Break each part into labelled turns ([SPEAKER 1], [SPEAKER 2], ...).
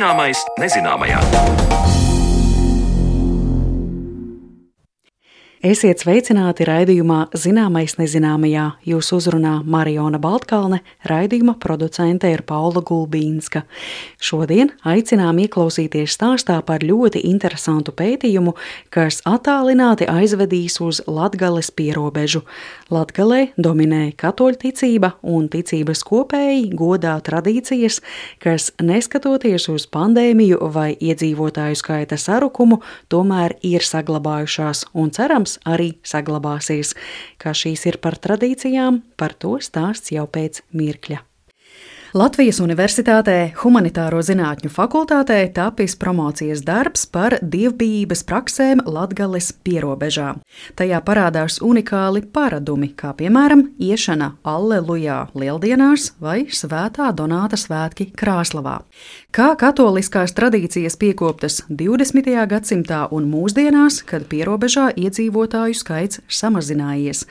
[SPEAKER 1] Zināmais nezināmajā.
[SPEAKER 2] Esiet sveicināti raidījumā Zināmais nezināmajā. Jūs uzrunā Mariona Baltkalne, raidījuma producente ir Paula Gulbīnska. Šodien aicinām ieklausīties stāstā par ļoti interesantu pētījumu, kas attālināti aizvedīs uz Latgales pierobežu. Latgalē dominē katoļticība un ticības kopēji godā tradīcijas, kas neskatoties uz pandēmiju vai iedzīvotāju skaita sarukumu, tomēr ir saglabājušās un cerams, protams, arī saglabāsies. Kā šīs ir par tradīcijām, par to stāsts jau pēc mirkļa. Latvijas Universitātē Humanitāro zinātņu fakultātē tapis promocijas darbs par dievbijības praksēm Latgales pierobežā. Tajā parādās unikāli paradumi, kā piemēram iešana Allelujā lieldienās vai Svētā Donāta svētki Krāslavā. Kā katoliskās tradīcijas piekoptas 20. gadsimtā un mūsdienās, kad pierobežā iedzīvotāju skaits samazinājies.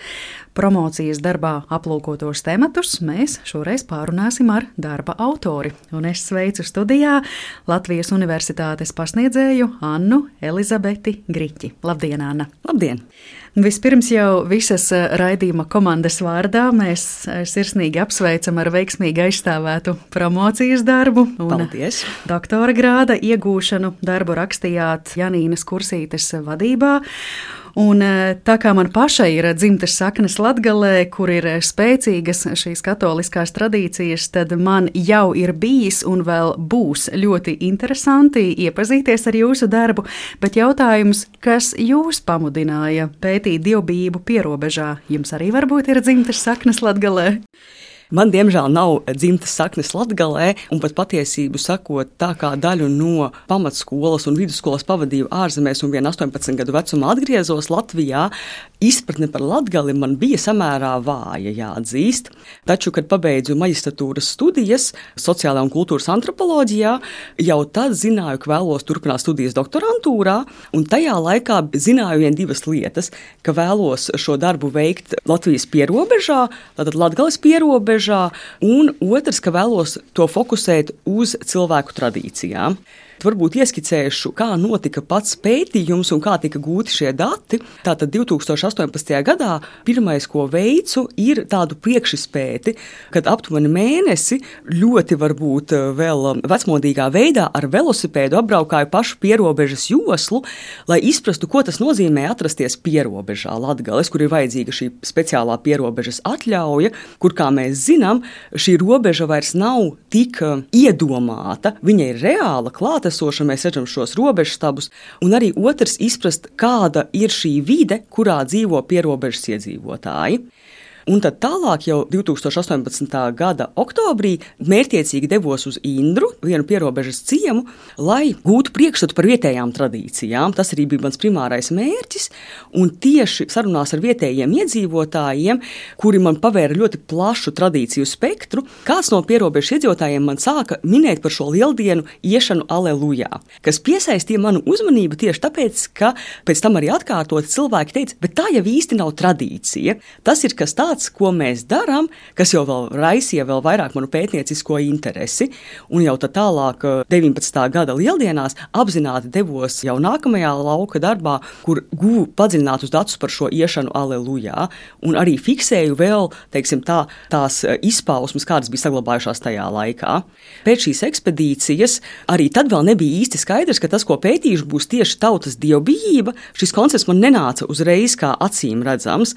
[SPEAKER 2] Promocijas darbā aplūkotos tematus mēs šoreiz pārunāsim ar darba autori. Un es sveicu studijā Latvijas Universitātes pasniedzēju Annu Elizabeti Griķi. Labdien, Anna!
[SPEAKER 3] Labdien!
[SPEAKER 2] Vispirms jau visas eh, raidījuma komandas vārdā mēs eh, sirsnīgi apsveicam ar veiksmīgi aizstāvētu promocijas darbu.
[SPEAKER 3] Paldies!
[SPEAKER 2] Doktora grāda iegūšanu darbu rakstījāt Janīnas Kursītes vadībā. Un, e, tā kā man pašai ir dzimtas saknes Latvijā, kur ir spēcīgas šīs katoliskās tradīcijas, tad man jau ir bijis un vēl būs ļoti interesanti iepazīties ar jūsu darbu. Bet jautājums, kas jūs pamudināja pētīt dievbijību pierobežā, jums arī varbūt ir dzimtas saknes Latvijā?
[SPEAKER 3] Man, diemžēl, nav dzimtas saknes latgalē, un pat patiesību sakot, tā kā daļu no pamatskolas un vidusskolas pavadīju ārzemēs un vien 18 gadu vecumā atgriezos Latvijā, izpratne par latgali man bija samērā vāja, jāatzīst. Taču, kad pabeidzu maģistratūras studijas sociālajā un kultūras antropoloģijā, jau tad zināju, ka vēlos turpināt studijas doktorantūrā, un tajā laikā zināju vien divas lietas, ka vēlos šo darbu veikt Latvijas pierobežā, tātad Latgales pierobežā, robežā, un otrs, ka vēlos to fokusēt uz cilvēku tradīcijām. Varbūt ieskicēšu, kā notika pats pētījums un kā tika gūti šie dati. Tātad 2018. gadā pirmais, ko veicu, ir tādu priekšspēti, kad aptuveni mēnesi ļoti varbūt eh, vēl vecmodīgā veidā ar velosipēdu apbraukāju pašu pierobežas joslu, lai izprastu, ko tas nozīmē atrasties pierobežā Latgales, kur ir vajadzīga šī speciālā pierobežas atļauja, kur, kā mēs zinām, šī robeža vairs nav tik eh, iedomāta, viņa ir reāla klāta klātesoša, mēs redzam šos robežstabus, un arī otrs izprast, kāda ir šī vide, kurā dzīvo pierobežas iedzīvotāji. Un tad tālāk, jau 2018. gada oktobrī, mērķiecīgi devos uz Indru, vienu pierobežas ciemu, lai gūtu priekšstatu par vietējām tradīcijām. Tas arī bija mans primārais mērķis. Un tieši sarunās ar vietējiem iedzīvotājiem, kuri man pavēra ļoti plašu tradīciju spektru, kāds no pierobežas iedzīvotājiem man sāka minēt par šo lieldienu iešanu Alelujā, kas piesaistīja manu uzmanību tieši tāpēc, ka pēc tam arī atkārtot cilvēki teica, bet tā jau īsti nav tradīcija. Tas ir kas tāds, tāds, ko mēs darām, kas jau raisīja vēl vairāk manu pētniecisko interesi. Un jau tālāk, 19. Eh, gada lieldienās, apzināti devos jau nākamajā lauka darbā, kur guvu padziļinātus datus par šo iešanu Alelujā, un arī fiksēju vēl teiksim, tā, tās eh, izpausmes, kādas bija saglabājušās tajā laikā. Pēc šīs ekspedīcijas arī tad vēl nebija īsti skaidrs, ka tas, ko pētīšu, būs tieši tautas dievbijība. Šis koncepts man nenāca uzreiz kā acīm redzams.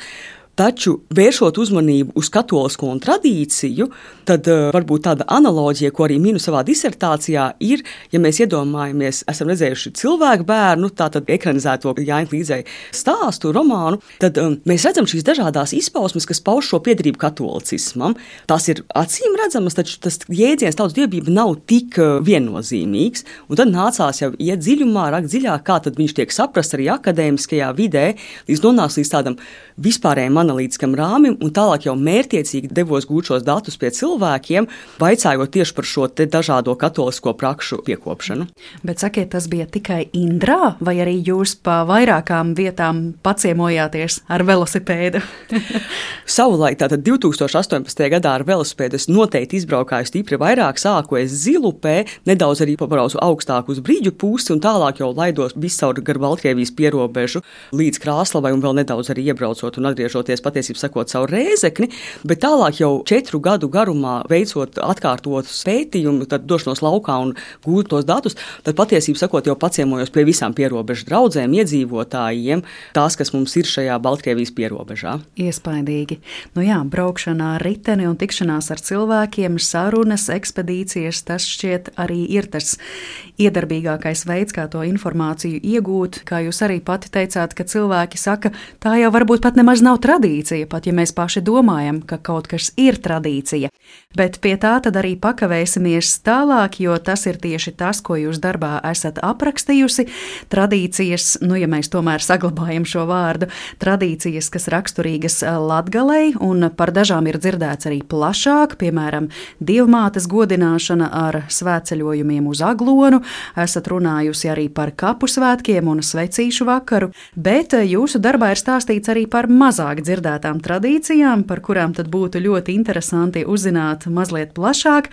[SPEAKER 3] Taču vēršot uzmanību uz katolisko tradīciju, tad uh, varbūt tāda analoģija, ko arī minu savā disertācijā, ir, ja mēs iedomājamies, esam redzējuši cilvēku bērnu, tātad ekranizēto Jāņa Līdzēju stāstu, romānu, tad um, mēs redzam šīs dažādas izpausmes, kas pauž šo piedarību katolicismam. Tās ir acīm redzamas, taču tas jēdziens tautas dievība nav tik uh, viennozīmīgs. Un tad nācās jau iet dziļumā, rakt dziļāk, kā viņš tiek saprasts arī akadēmiskajā vidē, līdz nonākt līdz tādam vispārējam analītiskam rāmim, un tālāk jau mērķiecīgi devos gūt šos datus pie cilvēkiem, vaicājot tieši par šo dažādo katolisko prakšu piekopšanu.
[SPEAKER 2] Bet sakiet, tas bija tikai Indrā, vai arī jūs pa vairākām vietām paciemojāties ar velosipēdu?
[SPEAKER 3] Savulaik, tātad 2018. gadā ar velosipēdu es noteikti izbraukāju stipri vairāk, sāku es zilupē, nedaudz arī pabraucu augstāk uz brīģu pusi un tālāk jau laidos viscaur gar Baltkrievijas pierobežu līdz Krāslavai un vēl nedaudz arī iebraucot un atgriežoties patiesībā sakot caur rēzekni, bet tālāk jau četru gadu garumā veicot atkārtotus pētījumus, tad došanos laukā un gūt tos datus, tad patiesībā sakot jau paciemojos pie visām pierobežu draudzēm, iedzīvotājiem, tās, kas mums ir šajā Baltkrievijas pierobežā.
[SPEAKER 2] Iespaidīgi. Nu jā, braukšanā ar riteni un tikšanās ar cilvēkiem, sarunas, ekspedīcijas, tas šķiet arī ir tas iedarbīgākais veids, kā to informāciju iegūt. Kā jūs arī pati teicāt, ka cilvēki saka, tā jau varbūt pat nemaz nav tradīcija, pat ja mēs paši domājam, ka kaut kas ir tradīcija. Bet pie tā tad arī pakavēsimies tālāk, jo tas ir tieši tas, ko jūs darbā esat aprakstījusi. Tradīcijas, nu, ja mēs tomēr saglabājam šo vārdu, tradīcijas, kas raksturīgas latgalei, un par dažām ir dzirdēts arī plašāk, piemēram, dievmātes godināšana ar svētceļojumiem uz aglonu, esat runājusi arī par kapu svētkiem un svecīšu vakaru, bet jūsu darbā ir stāstīts arī par mazāk dzirdētām tradīcijām, par kurām tad būtu ļoti interesanti uzzināt mazliet plašāk.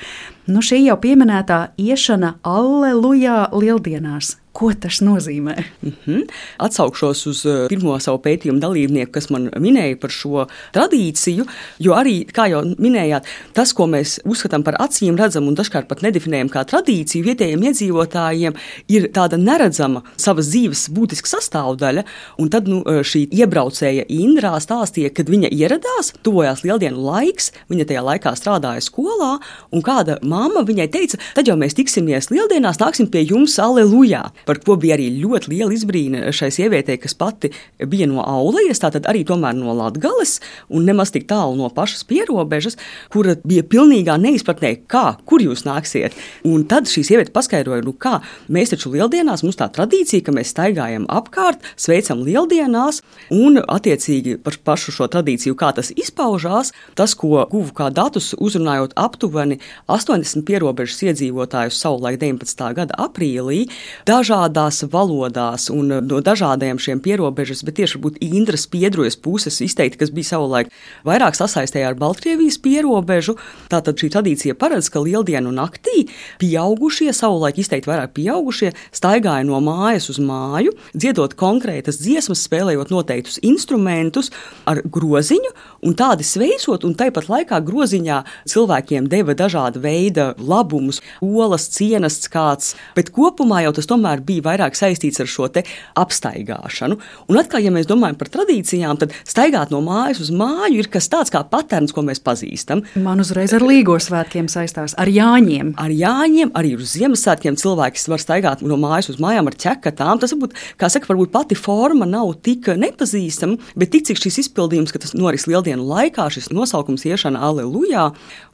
[SPEAKER 2] Nu, šī jau pieminētā iešana Allelujā lieldienās. Ko tas nozīmē?
[SPEAKER 3] Mm -hmm. Atsaukšos uz uh, pirmo savu pētījumu dalībnieku, kas man minēja par šo tradīciju, jo arī, kā jau minējāt, tas, ko mēs uzskatām par acīm redzamu un dažkārt pat nedefinējam kā tradīciju, vietējiem iedzīvotājiem ir tāda neredzama savas dzīves būtiska sastāvdaļa. Un tad nu, uh, šī iebraucēja Indrā stāstīja, kad viņa ieradās, tuvojās lieldienu laiks, viņa tajā laikā strādāja skolā, un kāda mamma viņai teica, tad jau mēs tiksimies lieldienās, nāksim pie jums, aleluja! par ko bija arī ļoti liela izbrīna šai sievietei, kas pati bija no Aulijas, tātad arī tomēr no Latgales un nemaz tik tālu no pašas pierobežas, kura bija pilnīgā neizpratnē, kā, kur jūs nāksiet. Un tad šī sieviete paskaidroja, nu kā, mēs taču lieldienās, mums tā tradīcija, ka mēs staigājam apkārt, sveicam lieldienās, un attiecīgi par pašu šo tradīciju, kā tas izpaužās, tas, ko guvu kā datus, uzrunājot aptuveni 80 pierobežas iedzīvotājus savulaik 19. gada aprīlī, dažādās valodās un uh, no dažādiem šiem pierobežas, bet tieši varbūt Indras piedrojas puses izteikti, kas bija savulaik vairāk sasaistē ar Baltkrievijas pierobežu. Tātad šī tradīcija paredz, ka lieldienu naktī pieaugušie, savulaik izteikti vairāk pieaugušie, staigāja no mājas uz māju, dziedot konkrētas dziesmas, spēlējot noteiktus instrumentus ar groziņu, un tādi sveicot, un tāpat laikā groziņā cilvēkiem deva dažāda veida labumus, olas, cienasts kāds, bet kopumā jau tas tomēr bija vairāk saistīts ar šo apstaigāšanu. Un atkal, ja mēs domājam par tradīcijām, tad staigāt no mājas uz māju ir kas tāds kā patērns, ko mēs pazīstam.
[SPEAKER 2] Man uzreiz ar līgo svētkiem saistās, ar Jāņiem.
[SPEAKER 3] Ar Jāņiem, arī uz Ziemassvētkiem cilvēks var staigāt no mājas uz mājām ar ķekatām. Tas varbūt, kā saka, varbūt pati forma nav tik nepazīstama, bet tik cik šis izpildījums, ka tas noris lieldienu laikā, šis nosaukums iešana Aleluja,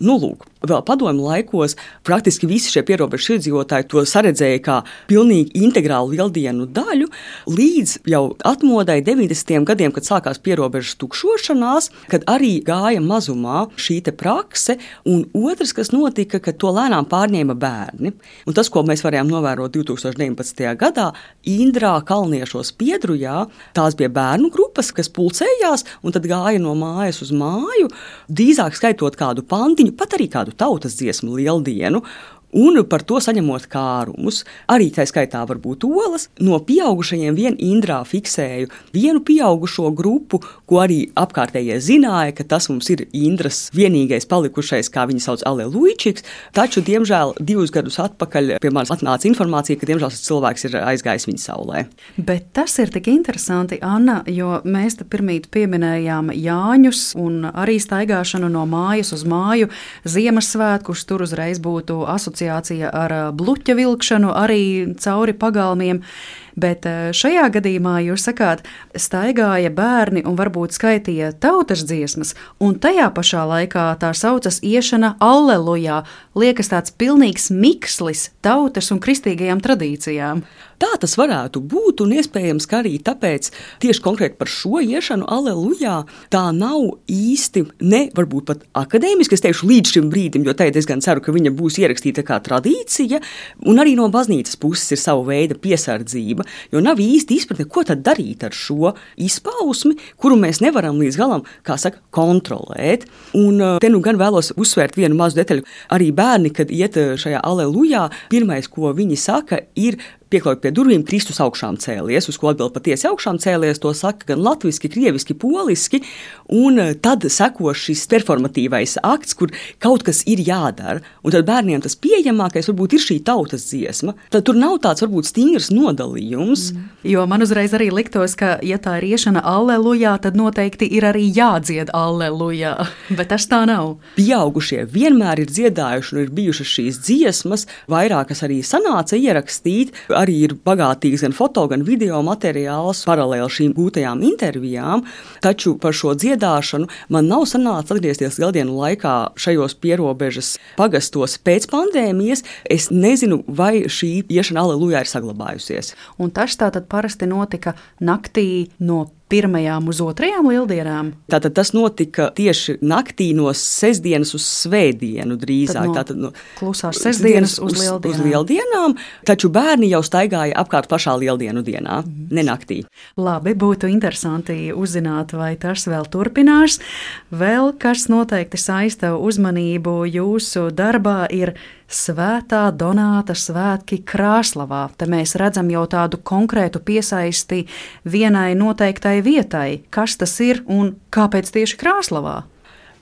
[SPEAKER 3] nu lūk, vēl padomu laikos praktiski visi šie pierobežu iedzīvotāji to saredzēja kā pilnīgi integrālu lieldienu daļu, līdz jau atmodai 90. gadiem, kad sākās pierobežas tukšošanās, kad arī gāja mazumā šī prakse, un otrs, kas notika, ka to lēnām pārņēma bērni. Un tas, ko mēs varējām novērot 2019. gadā, Indrā, Kalniešos, Piedrujā, tās bija bērnu grupas, kas pulcējās un tad gāja no mājas uz māju, drīzāk skaitot kādu pantiņu, pat arī kādu tautas dziesmu lieldienu un par to saņemot kārumus. Arī tā skaitā var būt olas. No pieaugušajiem vien Indrā fiksēju vienu pieaugušo grupu, ko arī apkārtējie zināja, ka tas mums ir Indras vienīgais palikušais, kā viņi sauc, Aleluičiks. Taču, diemžēl, divus gadus atpakaļ pie manis atnāca informācija, ka diemžēl šis cilvēks ir aizgājis viņa saulē.
[SPEAKER 2] Bet tas ir tik interesanti, Anna, jo mēs te pirmīt pieminējām Jāņus un arī staigāšanu no mājas uz māju Ziemassvētkus, tur uzreiz būtu asociēts asociācija ar bluķa vilkšanu arī cauri pagalmiem. Bet eh, šajā gadījumā jūs sakāt, staigāja bērni un varbūt skaitīja tautas dziesmas, un tajā pašā laikā tā saucas iešana allelujā. Liekas tāds pilnīgs mikslis tautas un kristīgajām tradīcijām.
[SPEAKER 3] Tā tas varētu būt, un iespējams, ka arī tāpēc tieši konkrēti par šo iešanu, aleluja, tā nav īsti, ne varbūt pat akadēmiski, es teikšu, līdz šim brīdim, jo te es gan ceru, ka viņa būs ierakstīta kā tradīcija, un arī no baznīcas puses ir sava veida piesardzība, jo nav īsti izpratne, ko tad darīt ar šo izpausmi, kuru mēs nevaram līdz galam, kā saka, kontrolēt. Un eh, te nu gan vēlos uzsvērt vienu mazu detaļu. Arī bērni, kad iet eh, šajā alelujā, pirmais, ko viņi saka, ir pieklājot pie durvīm, Kristus augšām cēlies, uz ko atbild patiesi augšām cēlies. To saka gan latviešu, krieviski, poliski. Un eh, tad seko šis performatīvais akts, kur kaut kas ir jādara. Un tad bērniem tas pieejamākais varbūt ir šī tautas dziesma. Tad tur nav tāds varbūt stingrs nodalījums. Mm.
[SPEAKER 2] Jo man uzreiz arī liktos, ka, ja tā ir iešana allelujā, tad noteikti ir arī jādzied allelujā. Bet tas tā nav.
[SPEAKER 3] Pieaugušie vienmēr ir dziedājuši un ir bijušas šīs dziesmas, vairākas arī sanāca ierakstīt arī ir bagātīgs gan foto, gan video materiāls paralēli šīm gūtajām intervijām. Taču par šo dziedāšanu man nav sanācis atgriezties gadienu laikā šajos pierobežas pagastos pēc pandēmijas. Es nezinu, vai šī iešana aleluja ir saglabājusies.
[SPEAKER 2] Un tas tātad parasti notika naktī no pirmajām uz otrajām lieldienām?
[SPEAKER 3] Tātad tas notika tieši naktī no sestdienas uz svētdienu drīzāk.
[SPEAKER 2] Tad no Tātad, no klusās sestdienas uz, uz, lieldienām.
[SPEAKER 3] uz lieldienām. Taču bērni jau staigāja apkārt pašā lieldienu dienā, mm. ne naktī.
[SPEAKER 2] Labi, būtu interesanti uzzināt, vai tas vēl turpinās. Vēl kas noteikti saista uzmanību jūsu darbā ir Svētā Donāta svētki Krāslavā. Te mēs redzam jau tādu konkrētu piesaisti vienai noteiktai vietai. Kas tas ir un kāpēc tieši Krāslavā?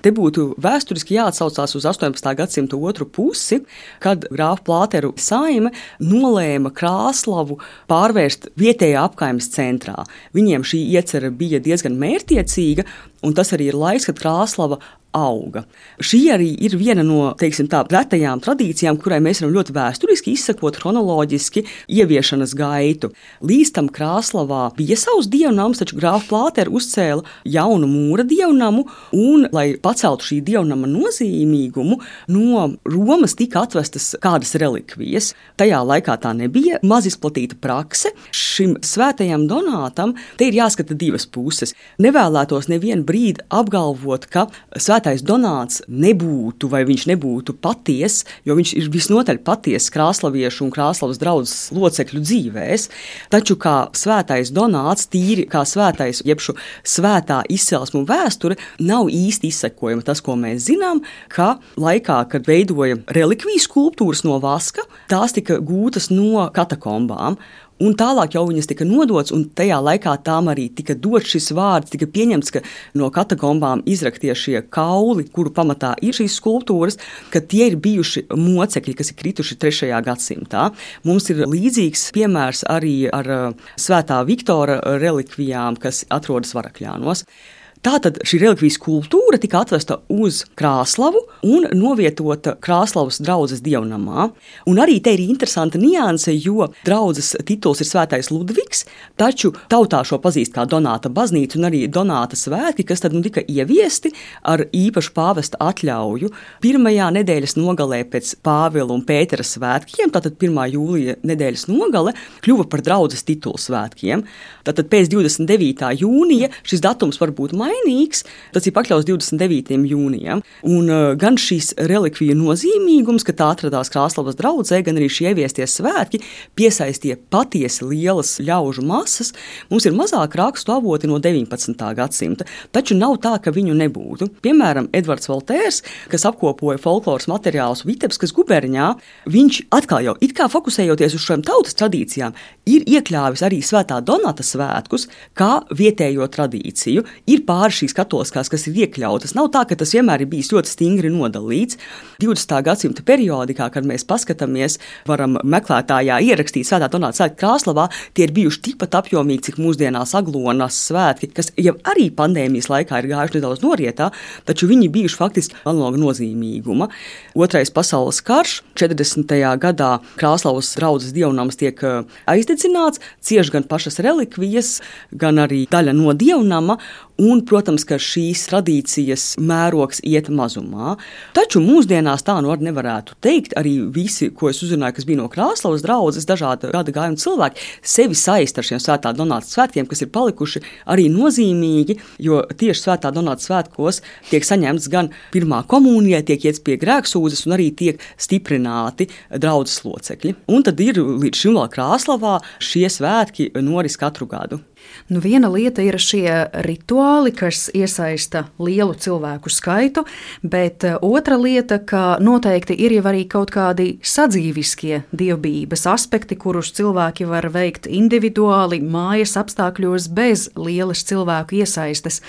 [SPEAKER 3] Te būtu vēsturiski jāatsaucās uz 18. gadsimta otru pusi, kad grāfa Plāteru saime nolēma Krāslavu pārvērst vietējā apkaimes centrā. Viņiem šī iecerē bija diezgan mērķiecīga, un tas arī ir laiks, kad Krāslava auga. Šī arī ir viena no teiksim, tā, retajām tradīcijām, kurai mēs varam ļoti vēsturiski izsekot chronoloģiski ieviešanas gaitu. Līdz tam Krāslavā bija savs dievnams, taču grāfa Plātera uzcēla jaunu mūra dievnamu, un, lai paceltu šī dievnama nozīmīgumu, no Romas tika atvestas kādas relikvijas. Tajā laikā tā nebija maz izplatīta prakse. Šim svētajam donātam te ir jāskata divas puses. Nevēlētos nevienu brīdi apgalvot, ka svētais Donāts nebūtu vai viņš nebūtu patiess, jo viņš ir visnotaļ patiess krāslaviešu un krāslavas draudzes locekļu dzīvēs. Taču kā svētais Donāts, tīri kā svētais, jeb šo svētā izcelsmu vēsture, nav īsti izsekojama. Tas, ko mēs zinām, ka laikā, kad veidoja relikviju skulptūras no vaska, tās tika gūtas no katakombām. Un tālāk jau viņas tika nodotas, un tajā laikā tām arī tika dots šis vārds, tika pieņemts, ka no katakombām izraktie šie kauli, kuru pamatā ir šīs skulptūras, ka tie ir bijuši mocekļi, kas ir krituši 3. gadsimtā. Mums ir līdzīgs piemērs arī ar Svētā Viktora relikvijām, kas atrodas Varakļānos. Tātad šī relikvijas kultūra tika atvesta uz Krāslavu un novietota Krāslavas draugas dievnamā. Un arī te ir interesanta nianse, jo draugas tituls ir Svētais Ludvigs, taču tautā šo pazīst kā Donāta baznīca un arī Donāta svētki, kas tad nu tika ieviesti ar īpašu pāvesta atļauju pirmajā nedēļas nogalē pēc Pāvila un Pētera svētkiem, tātad 1. jūlija nedēļas nogale, kļuva par draugas titulu svētkiem. Tātad pēc 29. jūnija šis datums var būt mainīts mainīgs. Tas ir pakļauts 29. jūnijam. Un uh, gan šīs relikviju nozīmīgums, ka tā atradās Krāslavas draudzē, gan arī šie ieviestie svētki piesaistīja patiesi lielas ļaužu masas. Mums ir mazāk rakstu avoti no 19. gadsimta, taču nav tā, ka viņu nebūtu. Piemēram, Edvards Valtērs, kas apkopoja folkloras materiālus Vitebskas guberņā, viņš atkal jau it kā fokusējoties uz šīm tautas tradīcijām, ir iekļāvis arī Svētā Donata svētkus kā vietējo tradīciju, ir pār pāri šīs katoliskās, kas ir iekļautas. Nav tā, ka tas vienmēr ir bijis ļoti stingri nodalīts. 20. gadsimta periodikā, kad mēs paskatāmies, varam meklētājā ierakstīt Svētā Donāta svētku Krāslavā, tie ir bijuši tikpat apjomīgi, cik mūsdienās aglonas svētki, kas jau arī pandēmijas laikā ir gājuši nedaudz norietā, taču viņi bijuši faktiski analoga nozīmīguma. Otrais pasaules karš 40. gadā Krāslavas draudzes dievnams tiek eh, aizdedzināts, cieš gan pašas relikvijas, gan arī daļa no dievnama. Un, protams, ka šīs tradīcijas mērogs iet mazumā. Taču mūsdienās tā nu arī nevarētu teikt. Arī visi, ko es uzzināju, kas bija no Krāslavas draugas, dažādi gada gājuma cilvēki, sevi saist ar šiem svētā Donāta svētkiem, kas ir palikuši arī nozīmīgi, jo tieši svētā Donāta svētkos tiek saņemts gan pirmā komunija, tiek iet pie grēksūdzes un arī tiek stiprināti draudzes locekļi. Un tad ir līdz šim vēl Krāslavā šie svētki noris katru gadu.
[SPEAKER 2] Nu, viena lieta ir šie rituāli, kas iesaista lielu cilvēku skaitu, bet eh, otra lieta, ka noteikti ir jau arī kaut kādi sadzīviskie dievbijības aspekti, kurus cilvēki var veikt individuāli, mājas apstākļos, bez lielas cilvēku iesaistes.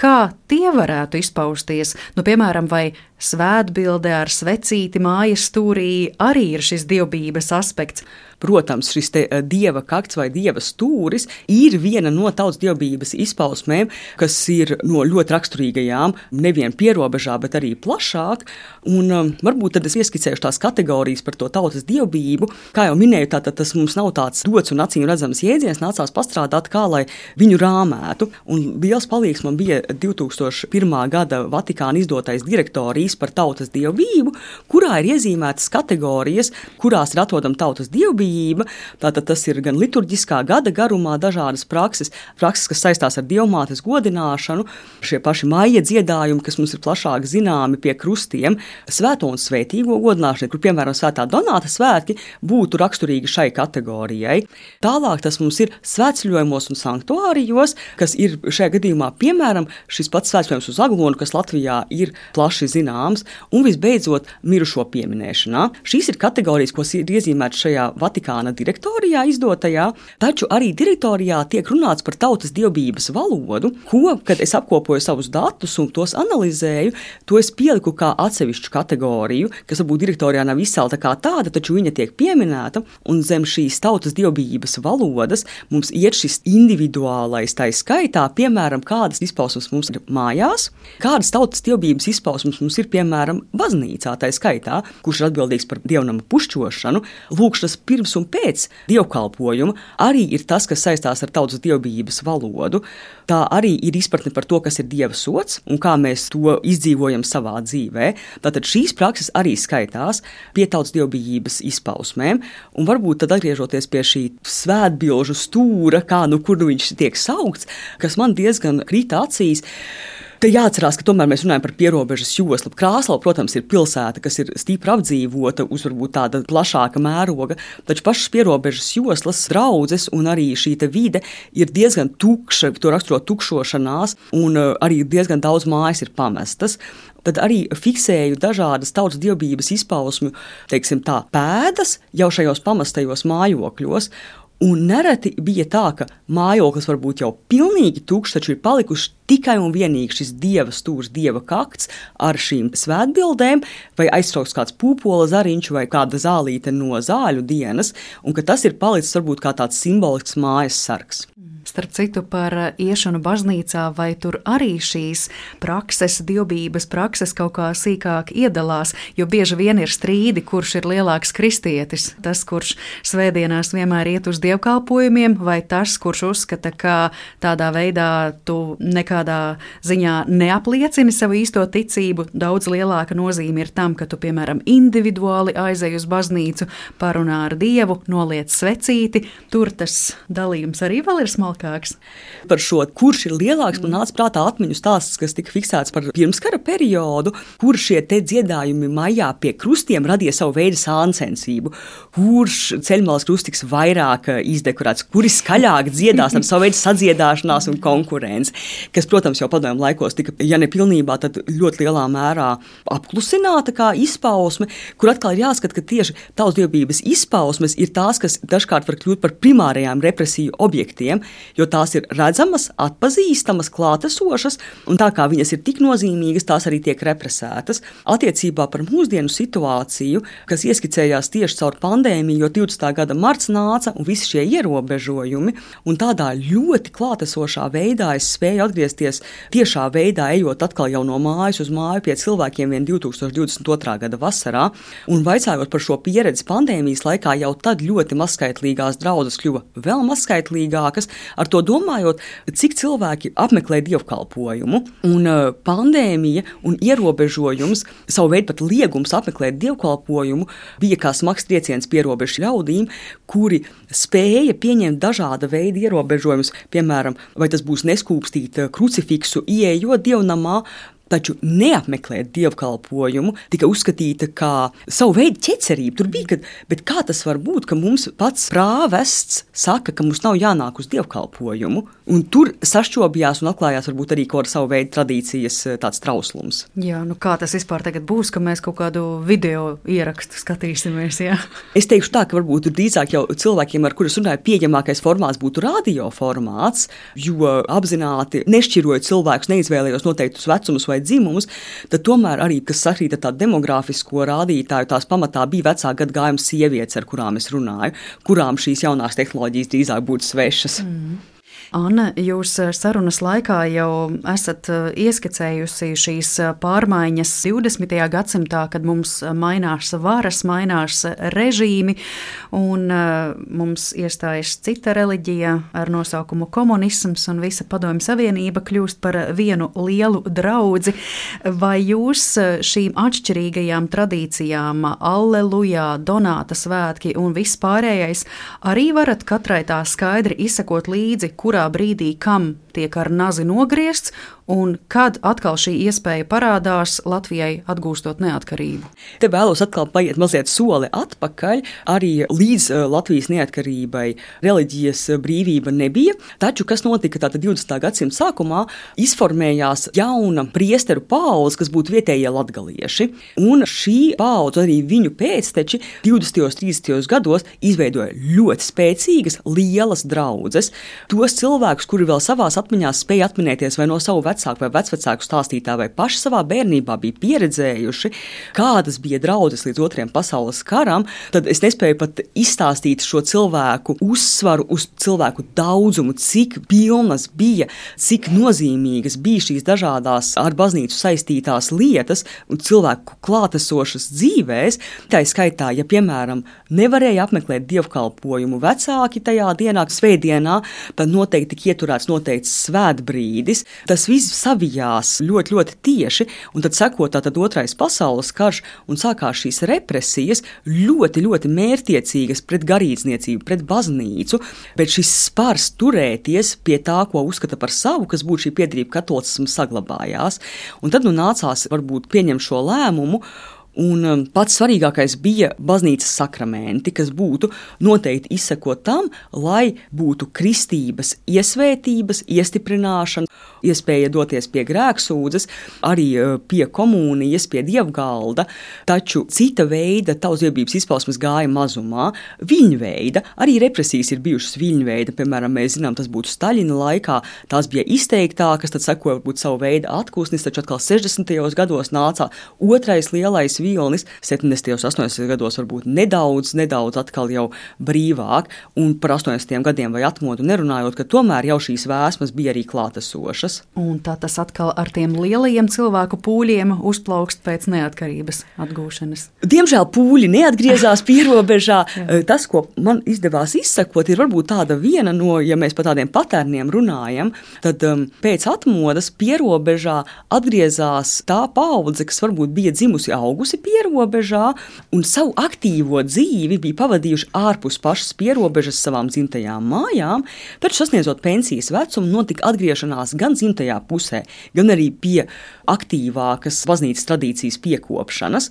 [SPEAKER 2] Kā tie varētu izpausties? Nu, piemēram, vai svētbilde ar svecīti mājas stūrī arī ir šis dievbijības aspekts?
[SPEAKER 3] Protams, šis eh, dieva kakts vai dieva stūris ir viena no tautas dievbijības izpausmēm, kas ir no ļoti raksturīgajām, nevien pierobežā, bet arī plašāk. Un, um, varbūt tad es ieskicēšu tās kategorijas par to tautas dievbijību. Kā jau minēju, tātad tas mums nav tāds dots un acīm redzams jēdziens, nācās pastrādāt, kā lai viņu rāmētu. Un liels palīgs man bija 2001. gada Vatikāna izdotais direktorijas par tautas dievbijību, kurā ir iezīmētas kategorijas, kurās ir atrodama tautas dievbijība labējība. Tātad tas ir gan liturģiskā gada garumā dažādas prakses, prakses kas saistās ar dievmātes godināšanu, šie paši maija dziedājumi, kas mums ir plašāk zināmi pie krustiem, svēto un svētīgo godināšanu, kur piemēram svētā Donāta svētki būtu raksturīgi šai kategorijai. Tālāk tas mums ir svētceļojumos un sanktuārijos, kas ir šajā gadījumā piemēram šis pats svētceļojums uz Aglonu, kas Latvijā ir plaši zināms, un visbeidzot mirušo pieminēšanā. Šīs ir kategorijas, kas ir iezīmētas šajā Vatikāna Vatikāna direktorijā izdotajā, taču arī direktorijā tiek runāts par tautas dievbijības valodu, ko, kad es apkopoju savus datus un tos analizēju, to es pieliku kā atsevišķu kategoriju, kas varbūt direktorijā nav izcelta kā tāda, taču viņa tiek pieminēta, un zem šīs tautas dievbijības valodas mums iet šis individuālais tā skaitā, piemēram, kādas izpausmes mums ir mājās, kādas tautas dievbijības izpausmes mums ir piemēram baznīcā, tā skaitā, kurš ir atbildīgs par dievnama pušķošanu, lūkšanas pirms pirms un pēc dievkalpojuma arī ir tas, kas saistās ar tautas dievbijības valodu. Tā arī ir izpratne par to, kas ir dieva sots un kā mēs to izdzīvojam savā dzīvē. Tātad šīs prakses arī skaitās pie tautas dievbijības izpausmēm, un varbūt tad atgriežoties pie šī svētbilžu stūra, kā nu kur nu viņš tiek saukts, kas man diezgan krita acīs. Te jāatcerās, ka tomēr mēs runājam par pierobežas joslu. Krāslava, protams, ir pilsēta, kas ir stipri apdzīvota uz varbūt tāda plašāka mēroga, taču pašas pierobežas joslas, draudzes un arī šī vide ir diezgan tukša, to raksturo tukšošanās, un uh, arī diezgan daudz mājas ir pamestas tad arī fiksēju dažādas tautas dievbijības izpausmu, teiksim, tā, pēdas jau šajos pamestajos mājokļos. Un nereti bija tā, ka mājoklis var būt jau pilnīgi tukšs, taču ir palikuši tikai un vienīgi šis dieva stūrs, dieva kakts ar šīm svētbildēm, vai aizsauks kāds pūpola zariņš vai kāda zālīte no zāļu dienas, un ka tas ir palicis varbūt kā tāds simbolisks mājas sargs.
[SPEAKER 2] Starp citu, par iešanu baznīcā, vai tur arī šīs prakses, dievbijības prakses kaut kā sīkāk iedalās, jo bieži vien ir strīdi, kurš ir lielāks kristietis. Tas, kurš svētdienās vienmēr iet uz dievkalpojumiem, vai tas, kurš uzskata, ka tādā veidā tu nekādā ziņā neapliecini savu īsto ticību. Daudz lielāka nozīme ir tam, ka tu, piemēram, individuāli aizej uz baznīcu, parunā ar Dievu, noliec svecīti. Tur tas dalījums arī vēl ir smalks smalkāks.
[SPEAKER 3] Par šo, kurš ir lielāks, man nāca prātā atmiņu stāsts, kas tika fiksēts par pirmskara periodu, kur šie dziedājumi maijā pie krustiem radīja savu veidu sāncensību. Kurš ceļmalas krustiks vairāk eh, izdekorēts, kuri skaļāk dziedās ar savu veidu sadziedāšanās un konkurenci, kas, protams, jau padomju laikos tika, ja ne pilnībā, tad ļoti lielā mērā apklusināta kā izpausme, kur atkal ir jāskat, ka tieši tautsdievības izpausmes ir tās, kas dažkārt var kļūt par primārajām represiju objektiem, jo tās ir redzamas, atpazīstamas, klātesošas, un tā kā viņas ir tik nozīmīgas, tās arī tiek represētas. Attiecībā par mūsdienu situāciju, kas ieskicējās tieši caur pandēmiju, jo 20. gada marts nāca un visi šie ierobežojumi, un tādā ļoti klātesošā veidā es spēju atgriezties tiešā veidā, ejot atkal jau no mājas uz māju pie cilvēkiem vien 2022. gada vasarā, un vaicājot par šo pieredzi pandēmijas laikā, jau tad ļoti mazskaitlīgās draudzes kļuva vēl mazskaitlīgākas, ar to domājot, cik cilvēki apmeklē dievkalpojumu. Un uh, pandēmija un ierobežojums, savu veidu pat liegums apmeklēt dievkalpojumu, bija kā smags trieciens pierobežu ļaudīm, kuri spēja pieņemt dažāda veida ierobežojumus, piemēram, vai tas būs neskūpstīt krucifiksu, ieejot dievnamā, taču neapmeklēt dievkalpojumu tika uzskatīta par savu veidu ķecerību. Tur bija, kad, bet kā tas var būt, ka mums pats prāvests saka, ka mums nav jānāk uz dievkalpojumu, un tur sašķobījās un atklājās varbūt arī kaut kāda savu veidu tradīcijas eh, tāds trauslums.
[SPEAKER 2] Jā, nu kā tas vispār tagad būs, ka mēs kaut kādu video ierakstu skatīsimies? Jā?
[SPEAKER 3] Es teikšu tā, ka varbūt drīzāk jau cilvēkiem, ar kuriem runāju, pieejamākais formāts būtu radio formāts, jo apzināti nešķirojot cilvēkus, neizvēlējos noteiktus vecumus vai vai dzimumus, tad tomēr arī, kas sakrīt ar tādu demogrāfisko rādītāju, tās pamatā bija vecā gadagājuma sievietes, ar kurām es runāju, kurām šīs jaunās tehnoloģijas drīzāk būtu svešas. Mm.
[SPEAKER 2] Anna, jūs eh, sarunas laikā jau esat eh, ieskicējusi šīs eh, pārmaiņas 20. gadsimtā, kad mums mainās varas, mainās režīmi, un mums iestājas cita reliģija ar nosaukumu komunisms, un visa padomju savienība kļūst par vienu lielu draudzi. Vai jūs šīm atšķirīgajām tradīcijām, allelujā, donāta svētki un viss pārējais, arī varat katrai tā skaidri izsekot līdzi, kurā kurā brīdī kam tiek ar nazi nogriezts, un kad atkal šī iespēja parādās Latvijai atgūstot neatkarību.
[SPEAKER 3] Te vēlos atkal paiet mazliet soli atpakaļ. Arī līdz uh, Latvijas neatkarībai reliģijas brīvība nebija, taču kas notika tātad 20. gadsimta sākumā, izformējās jauna priesteru paudze, kas būtu vietējie latgalieši, un šī paudze, arī viņu pēcteči 20. un 30. gados izveidoja ļoti spēcīgas, lielas draudzes. Tos cilvēkus, kuri vēl savās atmiņās spēja atminēties vai no savu vecāku vai vecvecāku stāstītā, vai paši savā bērnībā bija pieredzējuši, kādas bija draudzes līdz otriem pasaules karam, tad es nespēju pat izstāstīt šo cilvēku uzsvaru uz cilvēku daudzumu, cik pilnas bija, cik nozīmīgas bija šīs dažādas ar baznīcu saistītās lietas un cilvēku klātesošas dzīvēs. Tā skaitā, ja piemēram nevarēja apmeklēt dievkalpojumu vecāki tajā dienā, svētdienā, tad noteikti tika ieturēts noteikts svētbrīdis. Tas viss savijās ļoti, ļoti tieši, un tad sekot tātad otrais pasaules karš un sākās šīs represijas ļoti, ļoti mērķiecīgas pret garīdzniecību, pret baznīcu, bet šis spārs turēties pie tā, ko uzskata par savu, kas būtu šī piedrība katolicismu saglabājās. Un tad nu nācās varbūt pieņemt šo lēmumu Un um, pats svarīgākais bija baznīcas sakramenti, kas būtu noteikti izsekot tam, lai būtu kristības iesvētības, iestiprināšana, iespēja doties pie grēksūdzes, arī uh, pie komunijas, pie dievgalda. Taču cita veida tautsdiebības izpausmes gāja mazumā. Viņa veida, arī represijas ir bijušas viņa veida, piemēram, mēs zinām, tas būtu Staļina laikā, tās bija izteiktākas, tad sekoja varbūt savu veidu atpūsnis, taču atkal 60. gados nāca otrais lielais vilnis 70. un 80. gados varbūt nedaudz, nedaudz atkal jau brīvāk, un par 80. gadiem vai atmodu nerunājot, ka tomēr jau šīs vēsmas bija arī klātesošas.
[SPEAKER 2] Un tā tas atkal ar tiem lielajiem cilvēku pūļiem uzplaukst pēc neatkarības atgūšanas.
[SPEAKER 3] Diemžēl pūļi neatgriezās pierobežā. Tas, ko man izdevās izsekot, ir varbūt tāda viena no, ja mēs par tādiem patērniem runājam, tad um, pēc atmodas pierobežā atgriezās tā paudze, kas varbūt bija dzimusi augusi bijusi pierobežā un savu aktīvo dzīvi bija pavadījuši ārpus pašas pierobežas savām dzimtajām mājām, taču sasniedzot pensijas vecumu, notika atgriešanās gan dzimtajā pusē, gan arī pie aktīvākas baznīcas tradīcijas piekopšanas.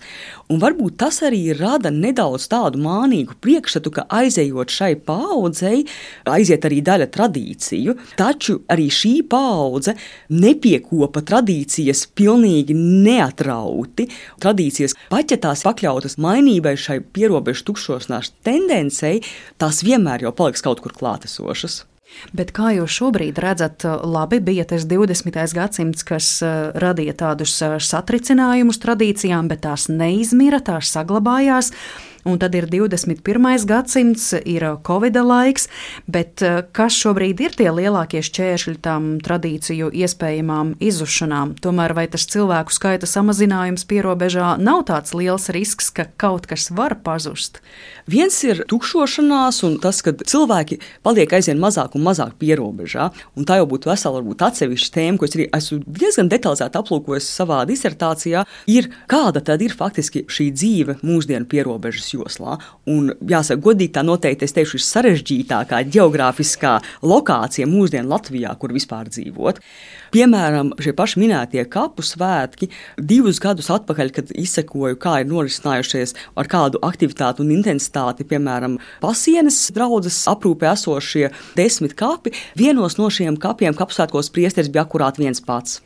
[SPEAKER 3] Un varbūt tas arī rada nedaudz tādu mānīgu priekšstatu, ka aizejot šai paudzei, aiziet arī daļa tradīciju, taču arī šī paudze nepiekopa tradīcijas pilnīgi neatrauti. Tradīcijas tradīcijas, pat ja tās pakļautas mainībai, šai pierobežu tukšošanās tendencei, tās vienmēr jau paliks kaut kur klātesošas.
[SPEAKER 2] Bet kā jūs šobrīd redzat, labi bija tas 20. gadsimts, kas uh, radīja tādus uh, satricinājumus tradīcijām, bet tās neizmira, tās saglabājās. Un tad ir 21. gadsimts, ir Covid laiks, bet eh, kas šobrīd ir tie lielākie šķēršļi tām tradīciju iespējamām izušanām? Tomēr vai tas cilvēku skaita samazinājums pierobežā nav tāds liels risks, ka kaut kas var pazust?
[SPEAKER 3] Viens ir tukšošanās, un tas, ka cilvēki paliek aizvien mazāk un mazāk pierobežā. Un tā jau būtu vesela, varbūt atsevišķa tēma, ko es arī esmu diezgan detalizēti aplūkojis savā disertācijā. Ir kāda tad ir faktiski šī dzīve mūsdienu pierobežas joslā. Un, jāsaka, godīgi tā noteikti es teikšu, ir sarežģītākā geogrāfiskā lokācija mūsdienu Latvijā, kur vispār dzīvot. Piemēram, šie paši minētie kapu svētki, divus gadus atpakaļ, kad izsekoju, kā ir norisinājušies ar kādu aktivitāti un intensitāti, piemēram, pasienes draudzes aprūpē esošie desmit kapi, vienos no šiem kapiem kapsētkos priesteris bija akurāt viens pats.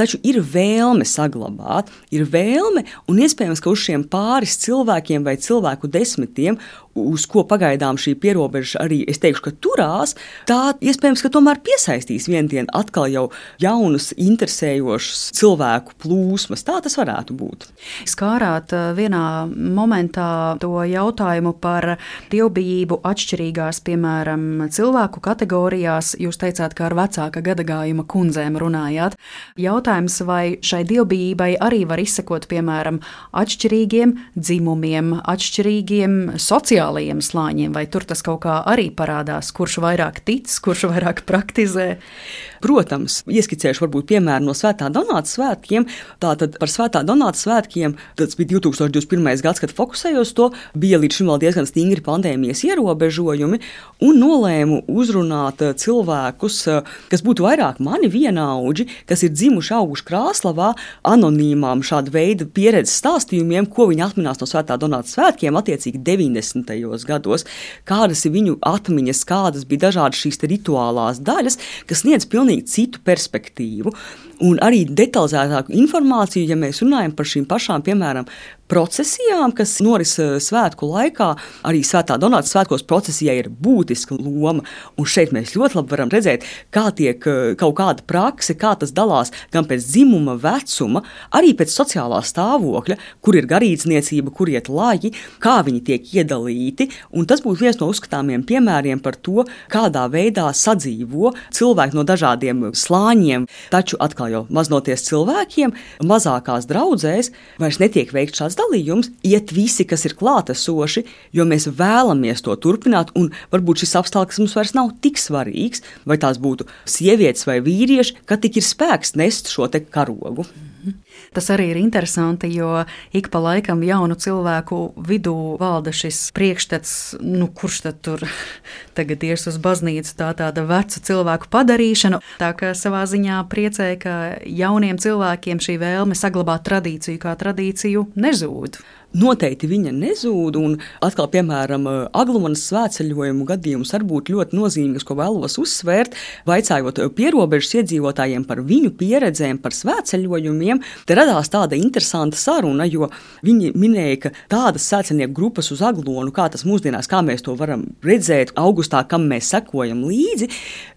[SPEAKER 3] Taču ir vēlme saglabāt, ir vēlme, un iespējams, ka uz šiem pāris cilvēkiem vai cilvēku desmitiem uz ko pagaidām šī pierobeža arī, es teikšu, ka turās, tā iespējams, ka tomēr piesaistīs vienu dienu atkal jau jaunus, interesējošus cilvēku plūsmas. Tā tas varētu būt.
[SPEAKER 2] Skārāt eh, vienā momentā to jautājumu par dievbijību atšķirīgās, piemēram, cilvēku kategorijās. Jūs teicāt, ka ar vecāka gadagājuma kundzēm runājāt. Jautājums, vai šai dievbijībai arī var izsekot, piemēram, atšķirīgiem dzimumiem, atšķirīgiem sociāliem sociālajiem slāņiem, vai tur tas kaut kā arī parādās, kurš vairāk tic, kurš vairāk praktizē?
[SPEAKER 3] Protams, ieskicēšu varbūt piemēru no Svētā Donāta svētkiem. Tātad par Svētā Donāta svētkiem tas bija 2021. gads, kad fokusējos to, bija līdz šim vēl diezgan stingri pandēmijas ierobežojumi, un nolēmu uzrunāt eh, cilvēkus, eh, kas būtu vairāk mani vienaudži, kas ir dzimuši, auguši Krāslavā, anonīmām šāda veida pieredzes stāstījumiem, ko viņi atminās no Svētā Donāta svētkiem, attiecīgi 90. gados, kādas ir viņu atmiņas, kādas bija dažādas šīs rituālās daļas, kas sniedz pilnīgi pilnīgi citu perspektīvu un arī detalizētāku informāciju, ja mēs runājam par šīm pašām, piemēram, procesijām, kas noris eh, svētku laikā. Arī Svētā Donāta svētkos procesijai ir būtiska loma. Un šeit mēs ļoti labi varam redzēt, kā tiek eh, kaut kāda prakse, kā tas dalās gan pēc dzimuma, vecuma, arī pēc sociālā stāvokļa, kur ir garīdzniecība, kur iet laji, kā viņi tiek iedalīti. Un tas būtu viens no uzskatāmiem piemēriem par to, kādā veidā sadzīvo cilvēki no dažādiem slāņiem. Taču atkal jau maznoties cilvēkiem, mazākās draudzēs vairs netiek veikts šāds dalījums, iet visi, kas ir klātesoši, jo mēs vēlamies to turpināt, varbūt šis apstākļus mums vairs nav tik svarīgs, vai tās būtu sievietes vai vīrieši, ka tik ir spēks nest šo karogu.
[SPEAKER 2] Tas arī ir interesanti, jo ik pa laikam jaunu cilvēku vidū valda šis priekšstats, nu, kurš tad tur tagad ies uz baznīcu, tā tāda veca cilvēku padarīšana. Tā kā savā ziņā priecē, ka jauniem cilvēkiem šī vēlme saglabāt tradīciju kā tradīciju nezūd
[SPEAKER 3] noteikti viņa nezūd. Un atkal, piemēram, Aglumanas svētceļojumu gadījums var būt ļoti nozīmīgs, ko vēlos uzsvērt. Vaicājot pierobežas iedzīvotājiem par viņu pieredzēm, par svētceļojumiem, te radās tāda interesanta saruna, jo viņi minēja, ka tādas svētceļnieku grupas uz Aglonu, kā tas mūsdienās, kā mēs to varam redzēt augustā, kam mēs sekojam līdzi,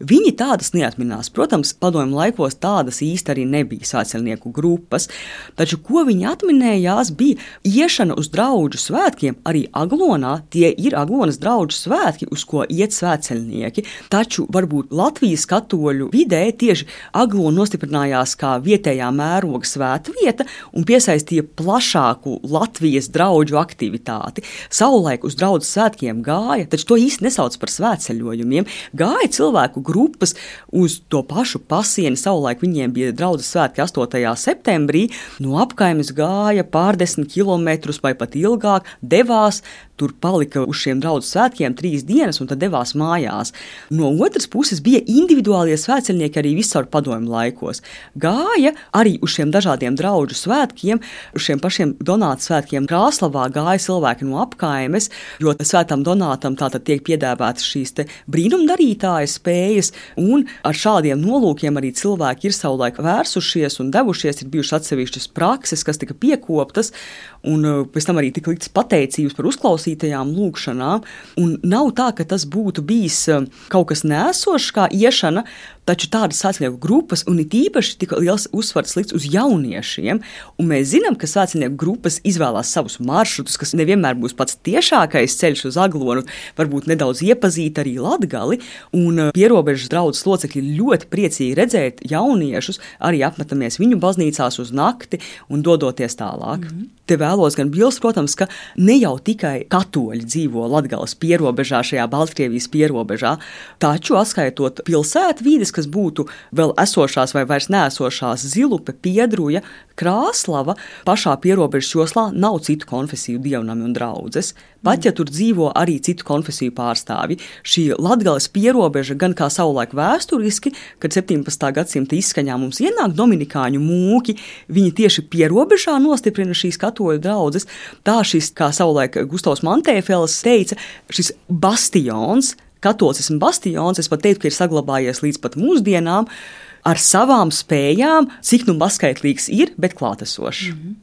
[SPEAKER 3] viņi tādas neatminās. Protams, padomju laikos tādas īsti arī nebija svētceļnieku grupas, taču ko viņi atminējās, bija iešana Iešana uz draugu svētkiem arī Aglonā tie ir Aglonas draugu svētki, uz ko iet svētceļnieki. Taču varbūt Latvijas katoļu vidē tieši Aglona nostiprinājās kā vietējā mēroga svētvieta un piesaistīja plašāku Latvijas draugu aktivitāti. Savulaik uz draugu svētkiem gāja, taču to īsti nesauc par svētceļojumiem. Gāja cilvēku grupas uz to pašu pasieni. Savulaik viņiem bija draugu svētki 8. septembrī. No apkaimes gāja pārdesmit km gadus vai pat ilgāk, devās tur palika uz šiem draugu svētkiem trīs dienas un tad devās mājās. No otras puses bija individuālie svētceļnieki arī visur padomju laikos. Gāja arī uz šiem dažādiem draugu svētkiem, uz šiem pašiem Donāta svētkiem Krāslavā gāja cilvēki no apkaimes, jo svētam Donātam tātad tiek piedāvātas šīs brīnumdarītāja spējas, un ar šādiem nolūkiem arī cilvēki ir savulaik vērsušies un devušies, ir bijušas atsevišķas prakses, kas tika piekoptas, un uh, pēc tam arī tika liktas pateicības par uzklausīšanu neuzklausītajām lūkšanām. Un nav tā, ka tas būtu bijis eh, kaut kas nēsošs, kā iešana, taču tādas svētceļnieku grupas, un it īpaši tik liels uzsvars likts uz jauniešiem. Un mēs zinām, ka svētceļnieku grupas izvēlās savus maršrutus, kas nevienmēr būs pats tiešākais ceļš uz aglonu, varbūt nedaudz iepazīt arī latgali. Un eh, pierobežas draudzes locekļi ļoti priecīgi redzēt jauniešus, arī apmetamies viņu baznīcās uz nakti un dodoties tālāk. Mm -hmm. Te vēlos gan bilst, protams, ka ne jau tikai katoļi dzīvo Latvijas pierobežā, šajā Baltkrievijas pierobežā, taču atskaitot pilsētu vides, kas būtu vēl esošās vai vairs neesošās Zilupe, Piedruja, Krāslava, pašā pierobežas joslā nav citu konfesiju dievnami un draudzes. Pat ja tur dzīvo arī citu konfesiju pārstāvji, šī Latvijas pierobeža gan kā savulaik vēsturiski, kad 17. gadsimta izskaņā mums ienāk dominikāņu mūki, viņi tieši pierobežā nostiprina šīs katoļu draugas. Tā šis, kā savulaik Gustavs Mantēfels teica, šis bastions, katolicismu bastions, es pat teiktu, ka ir saglabājies līdz pat mūsdienām ar savām spējām, cik nu mazskaitlīgs ir, bet klātesošs. Mm -hmm.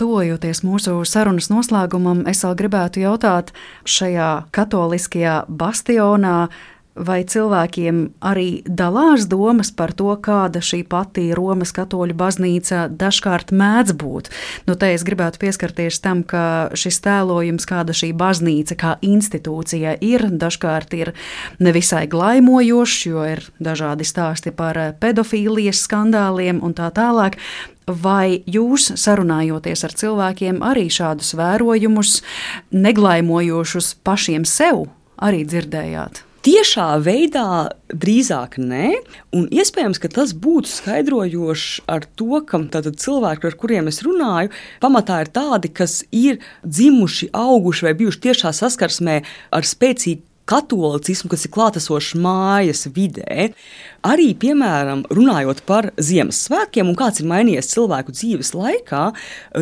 [SPEAKER 2] Tojoties mūsu sarunas noslēgumam, es vēl gribētu jautāt, šajā katoliskajā bastionā Vai cilvēkiem arī dalās domas par to, kāda šī pati Romas katoļu baznīca dažkārt mēdz būt? Nu, te es gribētu pieskarties tam, ka šis tēlojums, kāda šī baznīca kā institūcija ir, dažkārt ir nevisai glaimojošs, jo ir dažādi stāsti par pedofīlijas skandāliem un tā tālāk. Vai jūs, sarunājoties ar cilvēkiem, arī šādus vērojumus, neglaimojošus pašiem sev, arī dzirdējāt?
[SPEAKER 3] Tiešā veidā drīzāk nē, un iespējams, ka tas būtu skaidrojošs ar to, ka cilvēki, ar kuriem es runāju, pamatā ir tādi, kas ir dzimuši, auguši vai bijuši tiešā saskarsmē ar spēcīgu katolicismu, kas ir klātesošs mājas vidē. Arī, piemēram, runājot par Ziemassvētkiem un kāds ir mainījies cilvēku dzīves laikā,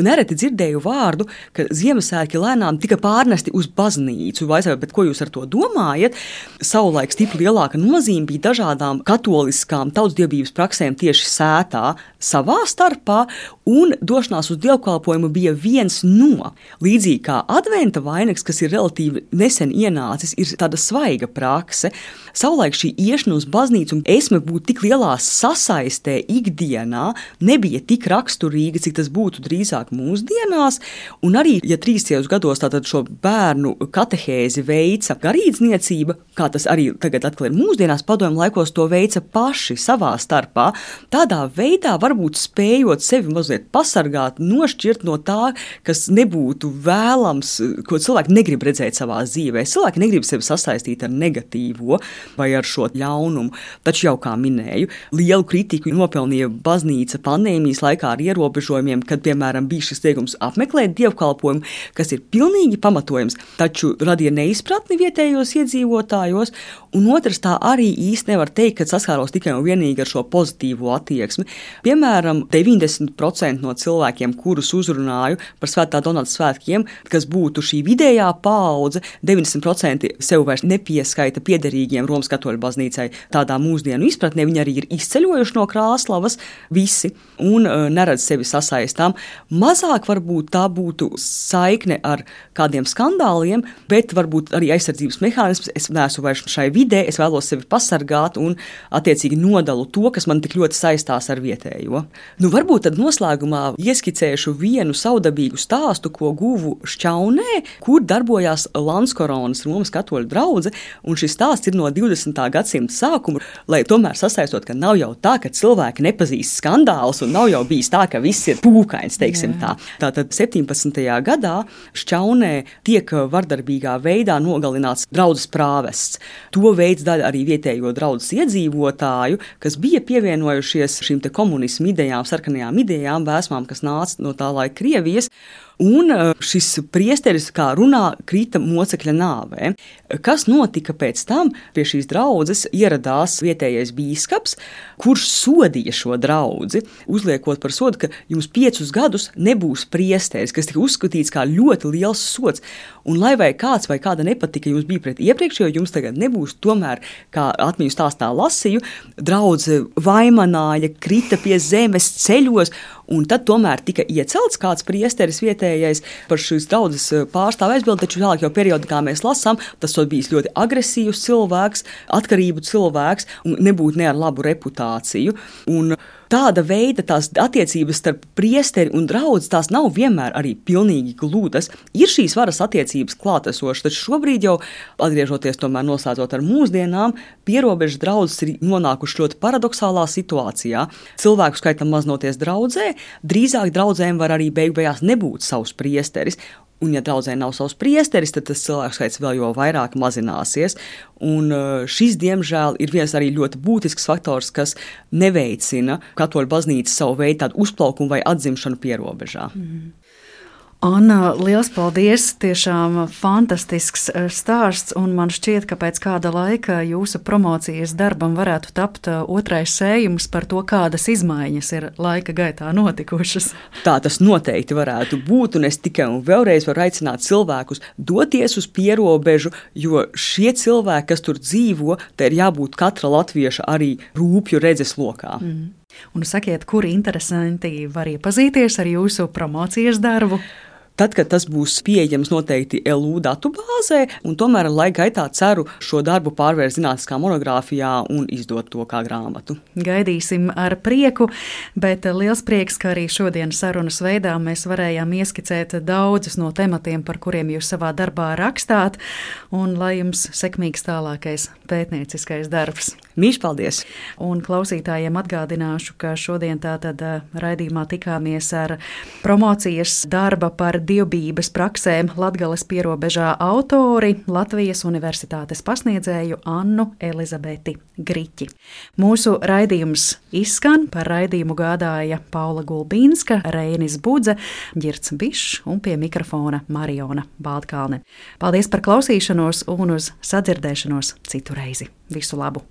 [SPEAKER 3] nereti dzirdēju vārdu, ka Ziemassvētki lēnām tika pārnesti uz baznīcu. Vai es ko jūs ar to domājat? Savulaik stipri lielāka nozīme bija dažādām katoliskām tautsdiebības praksēm tieši sētā savā starpā, un došanās uz dievkalpojumu bija viens no. Līdzīgi kā adventa vainags, kas ir relatīvi nesen ienācis, ir tāda svaiga prakse. Savulaik šī iešana uz baznīcu un es attieksme būt tik lielā sasaistē ikdienā nebija tik raksturīga, cik tas būtu drīzāk mūsdienās. Un arī, ja trīsdesmitos gados tātad šo bērnu katehēzi veica garīdzniecība, kā tas arī tagad atkal ir mūsdienās, padomju laikos to veica paši savā starpā, tādā veidā varbūt spējot sevi mazliet pasargāt, nošķirt no tā, kas nebūtu vēlams, ko cilvēki negrib redzēt savā dzīvē. Cilvēki negrib sevi sasaistīt ar negatīvo vai ar šo ļaunumu. Taču jau kā minēju, lielu kritiku nopelnīja baznīca pandēmijas laikā ar ierobežojumiem, kad, piemēram, bija šis teikums apmeklēt dievkalpojumu, kas ir pilnīgi pamatojams, taču radīja neizpratni vietējos iedzīvotājos, un otrs tā arī īsti nevar teikt, ka saskāros tikai un vienīgi ar šo pozitīvo attieksmi. Piemēram, 90% no cilvēkiem, kurus uzrunāju par svētā Donata svētkiem, kas būtu šī vidējā paudze, 90% sev vairs nepieskaita piederīgiem Romas katoļu baznīcai tādā mūsdienu izpratnē viņi arī ir izceļojuši no Krāslavas, visi, un uh, neredz sevi sasaistām. Mazāk varbūt tā būtu saikne ar kādiem skandāliem, bet varbūt arī aizsardzības mehānisms. Es neesmu vairs šai vidē, es vēlos sevi pasargāt un attiecīgi nodalu to, kas man tik ļoti saistās ar vietējo. Nu, varbūt tad noslēgumā ieskicēšu vienu saudabīgu stāstu, ko guvu Šķaunē, kur darbojās Lanskoronas Romas katoļu drauga, un šis stāsts ir no 20. gadsimta sākuma, lai tomēr sasaistot, ka nav jau tā, ka cilvēki nepazīst skandālus, un nav jau bijis tā, ka viss ir pūkains, tā. Tātad 17. gadā Šķaunē tiek vardarbīgā veidā nogalināts draudzes prāvests. To veids daļa arī vietējo draudzes iedzīvotāju, kas bija pievienojušies šīm komunismu idejām, sarkanajām idejām, vēsmām, kas nāca no tā laika Krievijas. Un e, šis priesteris, kā runā, krita mocekļa nāvē. Kas notika pēc tam? Pie šīs draudzes ieradās vietējais bīskaps, kurš sodīja šo draugu, uzliekot par sodu, ka jums piecus gadus nebūs priesteris, kas tika uzskatīts kā ļoti liels sots. Un lai vai kāds vai kāda nepatika jums bija pret iepriekšējo, jums tagad nebūs. Tomēr, kā atmiņu stāstā lasīju, draudzene vaimanāja, krita pie zemes ceļos, un tad tomēr tika iecelts kāds priesteris vietējais par šīs draudzes eh, pārstāvu aizbildi, taču vēlāk jau periodikā mēs lasām, tas bijis ļoti agresīvs cilvēks, atkarību cilvēks un nebūtu ne ar labu reputāciju. Un tāda veida tās attiecības starp priesteri un draugu tās nav vienmēr arī pilnīgi glūdas. Ir šīs varas attiecības klātesošas, taču šobrīd jau atgriežoties tomēr noslēdzot ar mūsdienām, pierobežas draudzes ir nonākuši ļoti paradoxālā situācijā. Cilvēku skaitam maznoties draudzē, drīzāk draudzēm var arī beig beigās nebūt savs priesteris. Un, ja draudzē nav savs priesteris, tad tas cilvēku skaits vēl jau vairāk mazināsies. Un uh, šis, diemžēl, ir viens arī ļoti būtisks faktors, kas neveicina katoļu baznīcas savu veidu uzplaukumu vai atzimšanu pierobežā. Mm.
[SPEAKER 2] Anna, liels paldies! Tiešām fantastisks eh, stāsts, un man šķiet, ka pēc kāda laika jūsu promocijas darbam varētu tapt eh, otrais sējums par to, kādas izmaiņas ir laika gaitā notikušas.
[SPEAKER 3] Tā tas noteikti varētu būt, un es tikai un vēlreiz varu aicināt cilvēkus doties uz pierobežu, jo šie cilvēki, kas tur dzīvo, te ir jābūt katra latvieša arī rūpju redzes lokā. Mm.
[SPEAKER 2] Un sakiet, kuri interesanti var iepazīties ar jūsu promocijas darbu?
[SPEAKER 3] Tad, kad tas būs pieejams noteikti LU datubāzē, un tomēr laika gaitā ceru šo darbu pārvērst zinātniskā monogrāfijā un izdot to kā grāmatu.
[SPEAKER 2] Gaidīsim ar prieku, bet liels prieks, ka arī šodienas sarunas veidā mēs varējām ieskicēt daudzus no tematiem, par kuriem jūs savā darbā rakstāt, un lai jums sekmīgs tālākais pētnieciskais darbs.
[SPEAKER 3] Mīļš, paldies!
[SPEAKER 2] Un klausītājiem atgādināšu, ka šodien tātad eh, raidījumā tikāmies ar promocijas darba par dievbijības praksēm Latgales pierobežā autori Latvijas Universitātes pasniedzēju Annu Elizabeti Griķi. Mūsu raidījums izskan par raidījumu gādāja Paula Gulbīnska, Reinis Budze, Girts Bišs un pie mikrofona Mariona Baltkalne. Paldies par klausīšanos un uz sadzirdēšanos citu reizi. Visu labu!